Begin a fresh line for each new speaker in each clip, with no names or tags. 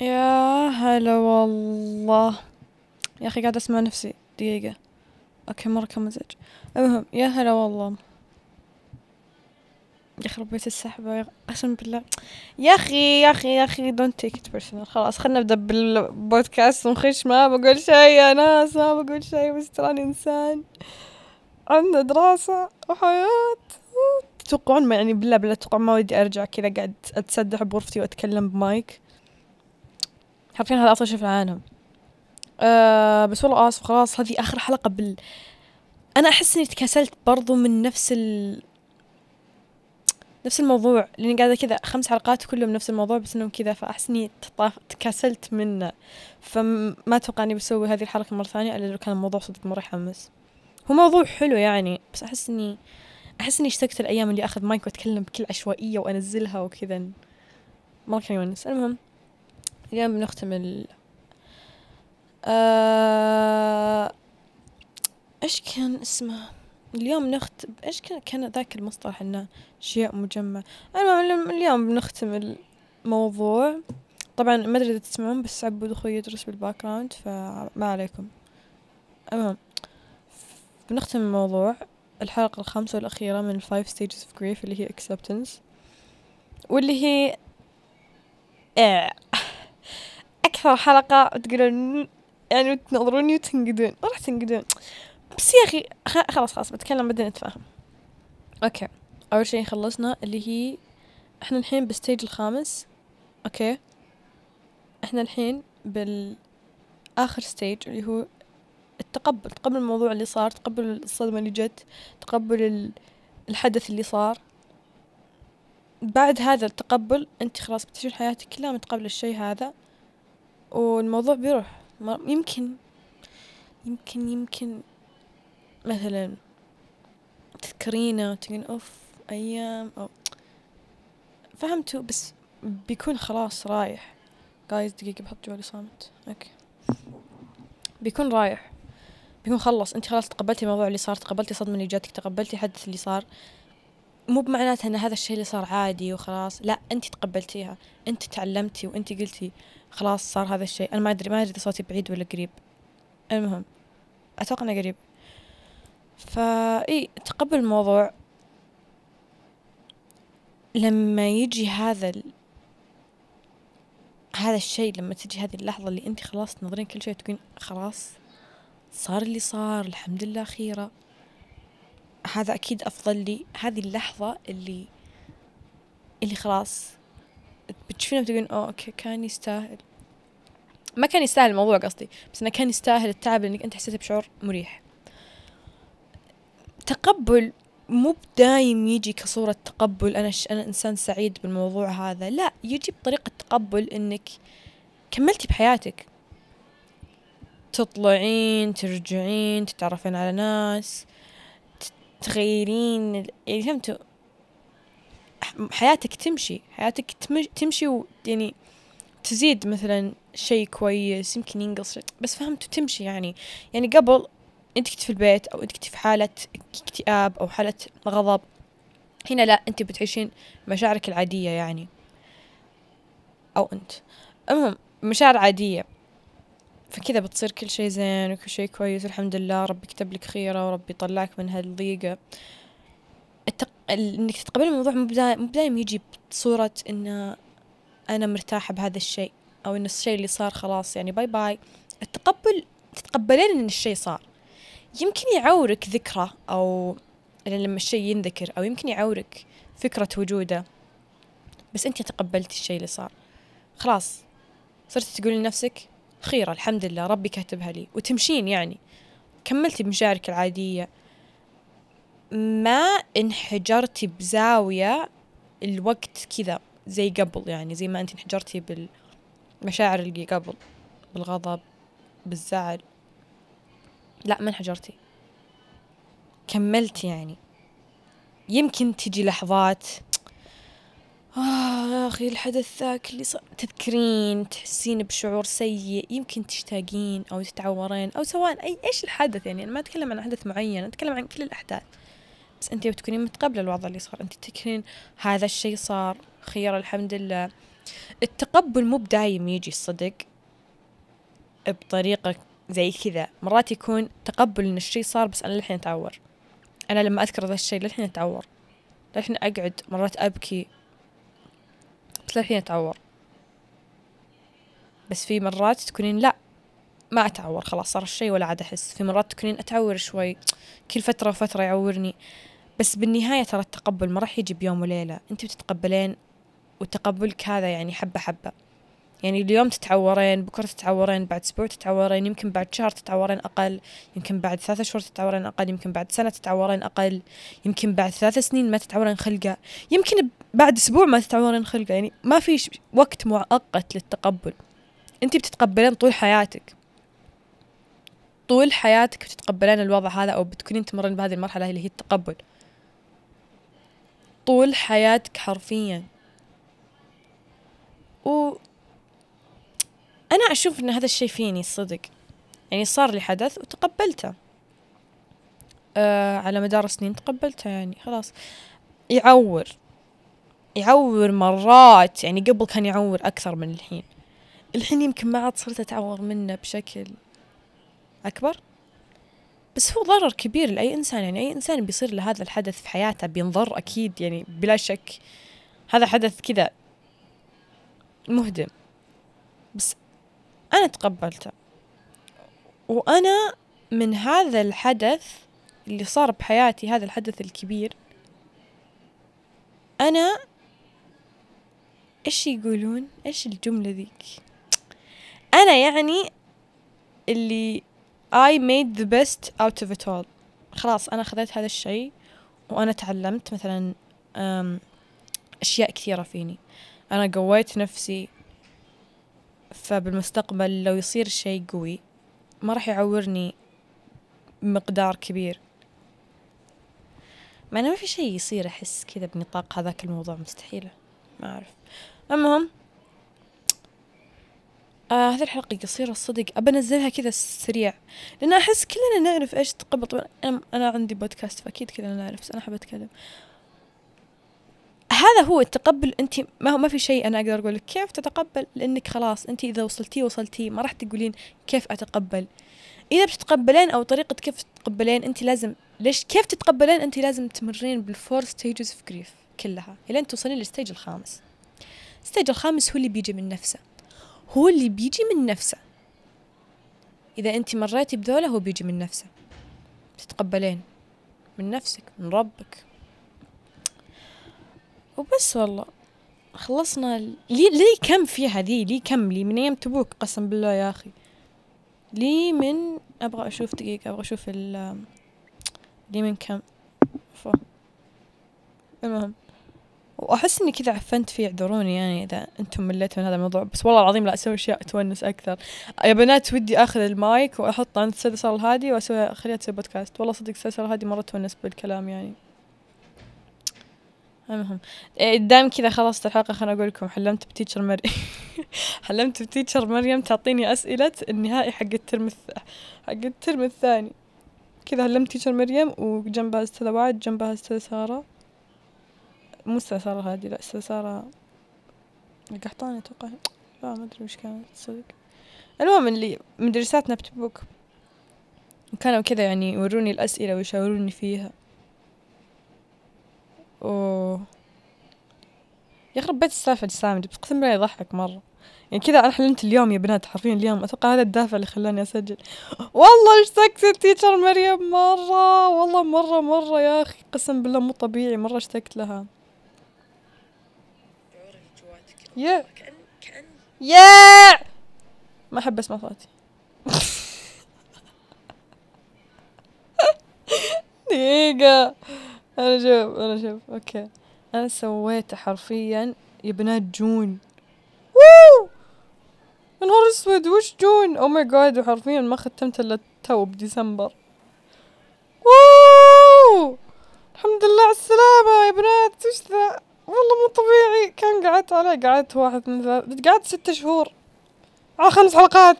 يا هلا والله. يا أخي قاعدة أسمع نفسي. دقيقة. okay مرة كم مزاج المهم يا هلا والله. يخرب بيت السحبة. يا قسم بالله. يا أخي يا أخي يا أخي don't take it personal خلاص خلنا نبدأ بالبودكاست. ونخش ما بقول شيء يا ناس ما بقول شيء. بس تراني إنسان. عندنا دراسة وحياة. تتوقعون ما يعني بالله بالله تتوقعون ما ودي أرجع كذا قاعد أتسدح بغرفتي وأتكلم بمايك؟ حرفيا هذا شيء في العالم. أه بس والله آسف خلاص هذه آخر حلقة بال. أنا أحس إني تكاسلت برضو من نفس ال نفس الموضوع لأني قاعدة كذا خمس حلقات كلهم نفس الموضوع بس إنهم كذا فأحس إني تكاسلت منه. فما أتوقع إني بسوي هذه الحلقة مرة ثانية إلا لو كان الموضوع صدق مرة يحمس. هو موضوع حلو يعني بس أحس اني أحس إني اشتقت الأيام اللي أخذ مايك وأتكلم بكل عشوائية وأنزلها وكذا. مرة كان يونس. المهم اليوم بنختم ال آه... إيش كان اسمه؟ اليوم نختم إيش كان كان ذاك المصطلح إنه اشياء مجمع. المهم اليوم بنختم الموضوع طبعا ما أدري إذا تسمعون بس عبود أخوي يدرس بال background فما عليكم. المهم بنختم الموضوع الحلقة الخامسة والأخيرة من ال five stages of grief اللي هي acceptance واللي هي إيه. أكثر حلقة تقولون يعني تنظروني وتنقدون. راح تنقدون. بس يا أخي خلاص خلاص بتكلم بدنا نتفاهم. okay. أول شي خلصنا اللي هي إحنا الحين بال stage الخامس. okay. إحنا الحين بالآخر stage اللي هو التقبل تقبل الموضوع اللي صار تقبل الصدمة اللي جت تقبل الحدث اللي صار. بعد هذا التقبل أنت خلاص بتعيشين حياتك كلها متقبل الشي هذا. والموضوع بيروح. يمكن يمكن يمكن مثلا تذكرينه وتقولين أوف أيام أو فهمتوا بس بيكون خلاص رايح. جايز دقيقة بحط جوالي صامت. أوكي. بيكون رايح. بيكون خلص. أنت خلاص تقبلتي الموضوع اللي صار تقبلتي الصدمة اللي جاتك تقبلتي الحدث اللي صار. مو بمعناتها إن هذا الشيء اللي صار عادي وخلاص. لا أنت تقبلتيها أنت تعلمتي وأنت قلتي خلاص صار هذا الشيء. أنا ما أدري ما أدري إذا صوتي بعيد ولا قريب. المهم أتوقع إنه قريب. فا إي تقبل الموضوع. لما يجي هذا ال... هذا الشيء لما تجي هذه اللحظة اللي أنت خلاص تنظرين كل شيء تقولين خلاص صار اللي صار الحمد لله خيرة. هذا أكيد أفضل لي. هذه اللحظة اللي اللي خلاص بتشوفينه بتقولين أوه أوكي كان يستاهل. ما كان يستاهل الموضوع قصدي بس إنه كان يستاهل التعب لانك أنت حسيت بشعور مريح. تقبل مو بدايم يجي كصورة تقبل أنا ش... أنا إنسان سعيد بالموضوع هذا. لا يجي بطريقة تقبل إنك كملتي بحياتك. تطلعين ترجعين تتعرفين على ناس. تغيرين يعني فهمتوا؟ حياتك تمشي حياتك تمشي ويعني تزيد مثلا شيء كويس يمكن ينقص بس فهمتوا تمشي يعني. يعني قبل أنت كنت في البيت أو أنت كنت في حالة اكتئاب أو حالة غضب هنا لا أنت بتعيشين مشاعرك العادية يعني. أو أنت. المهم مشاعر عادية. فكذا بتصير كل شيء زين وكل شيء كويس الحمد لله ربي كتب لك خيرة وربي يطلعك من هالضيقة. التق... إنك تتقبل الموضوع مو دايم يجي بصورة إن أنا مرتاحة بهذا الشيء أو إن الشيء اللي صار خلاص يعني bye bye. التقبل تتقبلين إن الشيء صار. يمكن يعورك ذكرى أو لما الشيء ينذكر أو يمكن يعورك فكرة وجوده بس أنت تقبلتي الشيء اللي صار. خلاص صرتي تقولي لنفسك خيرة الحمد لله ربي كاتبها لي. وتمشين يعني. كملتي بمشاعرك العادية. ما انحجرتي بزاوية الوقت كذا زي قبل يعني زي ما انت انحجرتي بالمشاعر اللي قبل بالغضب بالزعل. لا ما انحجرتي. كملتي يعني. يمكن تجي لحظات آه يا أخي الحدث ذاك اللي صار تذكرين تحسين بشعور سيء يمكن تشتاقين أو تتعورين أو سواء أي إيش الحدث يعني؟ أنا ما أتكلم عن حدث معين أنا أتكلم عن كل الأحداث. بس أنت بتكونين متقبلة الوضع اللي صار أنت تذكرين هذا الشيء صار خير الحمد لله. التقبل مو بدايم يجي الصدق بطريقة زي كذا. مرات يكون تقبل إن الشي صار بس أنا للحين أتعور. أنا لما أذكر ذا الشي للحين أتعور. للحين أقعد مرات أبكي. بس للحين اتعور بس في مرات تكونين لا ما أتعور خلاص صار الشي ولا عاد أحس. في مرات تكونين أتعور شوي كل فترة وفترة يعورني. بس بالنهاية ترى التقبل ما راح يجي بيوم وليلة. انت بتتقبلين وتقبلك هذا يعني حبة حبة. يعني اليوم تتعورين بكرة تتعورين بعد أسبوع تتعورين يمكن بعد شهر تتعورين أقل يمكن بعد ثلاثة شهور تتعورين أقل يمكن بعد سنة تتعورين أقل يمكن بعد ثلاث سنين ما تتعورين خلقة يمكن بعد أسبوع ما تتعورين خلقة يعني ما في وقت مؤقت للتقبل. أنت بتتقبلين طول حياتك. طول حياتك بتتقبلين الوضع هذا أو بتكونين تمرين بهذه المرحلة اللي هي التقبل. طول حياتك حرفيا. و أنا أشوف إن هذا الشيء فيني الصدق يعني صار لي حدث وتقبلته. آه على مدار السنين تقبلته يعني خلاص. يعور. يعور مرات. يعني قبل كان يعور أكثر من الحين. الحين يمكن ما عاد صرت أتعور منه بشكل أكبر. بس هو ضرر كبير لأي إنسان. يعني أي إنسان بيصير له هذا الحدث في حياته بينضر أكيد يعني بلا شك. هذا حدث كذا مهدم. بس أنا تقبلته. وأنا من هذا الحدث اللي صار بحياتي هذا الحدث الكبير أنا إيش يقولون؟ إيش الجملة ذيك؟ أنا يعني اللي I made the best out of it all. خلاص أنا خذيت هذا الشيء وأنا تعلمت مثلا أشياء كثيرة فيني. أنا قويت نفسي فبالمستقبل لو يصير شيء قوي ما راح يعورني مقدار كبير. مع إنه ما في شيء يصير أحس كذا بنطاق هذاك الموضوع مستحيلة ما أعرف. المهم آه هذه الحلقة قصيرة الصدق أبى أنزلها كذا سريع لأن أحس كلنا نعرف إيش تقبل. طبعا أنا, عندي بودكاست فأكيد كلنا نعرف بس أنا أحب أتكلم. هذا هو التقبل. أنت ما هو ما في شيء أنا أقدر أقول لك كيف تتقبل لأنك خلاص أنت إذا وصلتي وصلتي ما راح تقولين كيف أتقبل. إذا بتتقبلين أو طريقة كيف تتقبلين أنت لازم ليش كيف تتقبلين؟ أنت لازم تمرين بال four stages of grief كلها إلين توصلين لل stage الخامس. ال stage الخامس هو اللي بيجي من نفسه. هو اللي بيجي من نفسه. إذا أنت مريتي بذولا هو بيجي من نفسه. تتقبلين من نفسك من ربك. وبس والله. خلصنا لي لي كم فيها ذي لي كم؟ لي من أيام تبوك قسم بالله يا أخي. لي من أبغى أشوف دقيقة أبغى أشوف ال لي من كم؟ فو. المهم. وأحس إني كذا عفنت فيه اعذروني يعني إذا أنتم مليتوا من هذا الموضوع. بس والله العظيم لا أسوي أشياء تونس أكثر. يا بنات ودي آخذ المايك واحطه عند السلسله الهادي واسوي اخليها تسوي بودكاست والله صدق السلسله الهادي مرة تونس بالكلام يعني. المهم. إيه، دام كذا خلصت الحلقة خلنا أقول لكم حلمت ب teacher مريم حلمت ب teacher مريم تعطيني أسئلة النهائي حق ال term الث... حق ال term الثاني. كذا حلمت teacher مريم وجنبها أستاذة وعد جنبها أستاذة سارة. مو أستاذة سارة هذه لا أستاذة سارة القحطاني أتوقع. لا ما أدري وش كانت تصدق المهم اللي مدرساتنا بتبوك. كانوا كذا يعني يوروني الأسئلة ويشاوروني فيها. أوه. يخرب بيت السالفة السامج بس قسم بالله يضحك مرة. يعني كذا أنا حلمت اليوم يا بنات حرفيا اليوم. أتوقع هذا الدافع اللي خلاني أسجل. والله اشتقت لل teacher مريم مرة. والله مرة مرة يا أخي. قسم بالله مو طبيعي مرة اشتقت لها. يا. يا. ما أحب أسمع صوتي. دقيقة. أنا شوف أنا شوف okay. أنا سويته حرفيا يا بنات جون. ووو! نهار أسود وش جون؟ oh my God وحرفيا ما ختمت إلا تو بديسمبر. ووو! الحمد لله على السلامة يا بنات وش ذا؟ والله مو طبيعي. كان قعدت عليه قعدت واحد من ثلاث قعدت ست شهور. على خمس حلقات.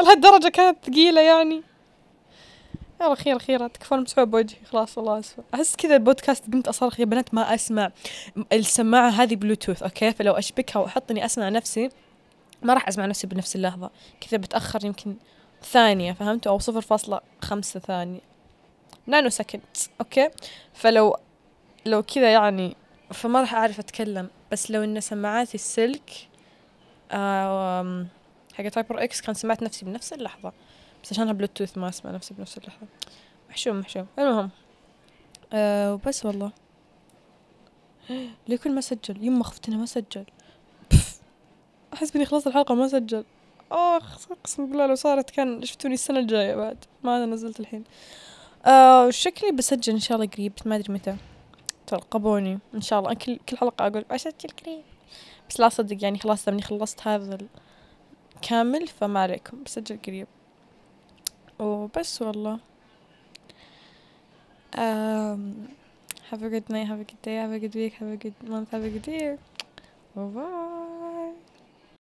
لهالدرجة كانت ثقيلة يعني. يلا خير خير. تكفون مسحوب بوجهي. خلاص والله أسفة. أحس كذا البودكاست قمت اصرخ يا بنات ما أسمع السماعة هذه Bluetooth okay؟ فلو أشبكها واحط اني أسمع نفسي ما راح أسمع نفسي بنفس اللحظة. كذا بتأخر يمكن ثانية فهمتوا أو صفر فاصلة خمسة ثانية. nanosecond okay؟ فلو لو كذا يعني فما راح أعرف أتكلم. بس لو إن سماعاتي السلك حق HyperX كان سمعت نفسي بنفس اللحظة. بس عشانها بلوتوث ما أسمع نفسي بنفس اللحظة محشوم محشوم. المهم أه وبس والله. ليه كل ما سجل. يما خفت انه ما سجل. احس اني خلصت الحلقة ما سجل. اخ أقسم بالله لو صارت كان شفتوني السنة الجاية بعد. ما أنا نزلت الحين. آه شكلي بسجل إن شاء الله قريب ما أدري متى. ترقبوني إن شاء الله. كل كل حلقة أقول بسجل قريب. بس لا صدق يعني خلاص دامني خلصت هذا كامل فما عليكم. بسجل قريب. وبس والله um, have a good night have a good day have a good week have a good month have a good year bye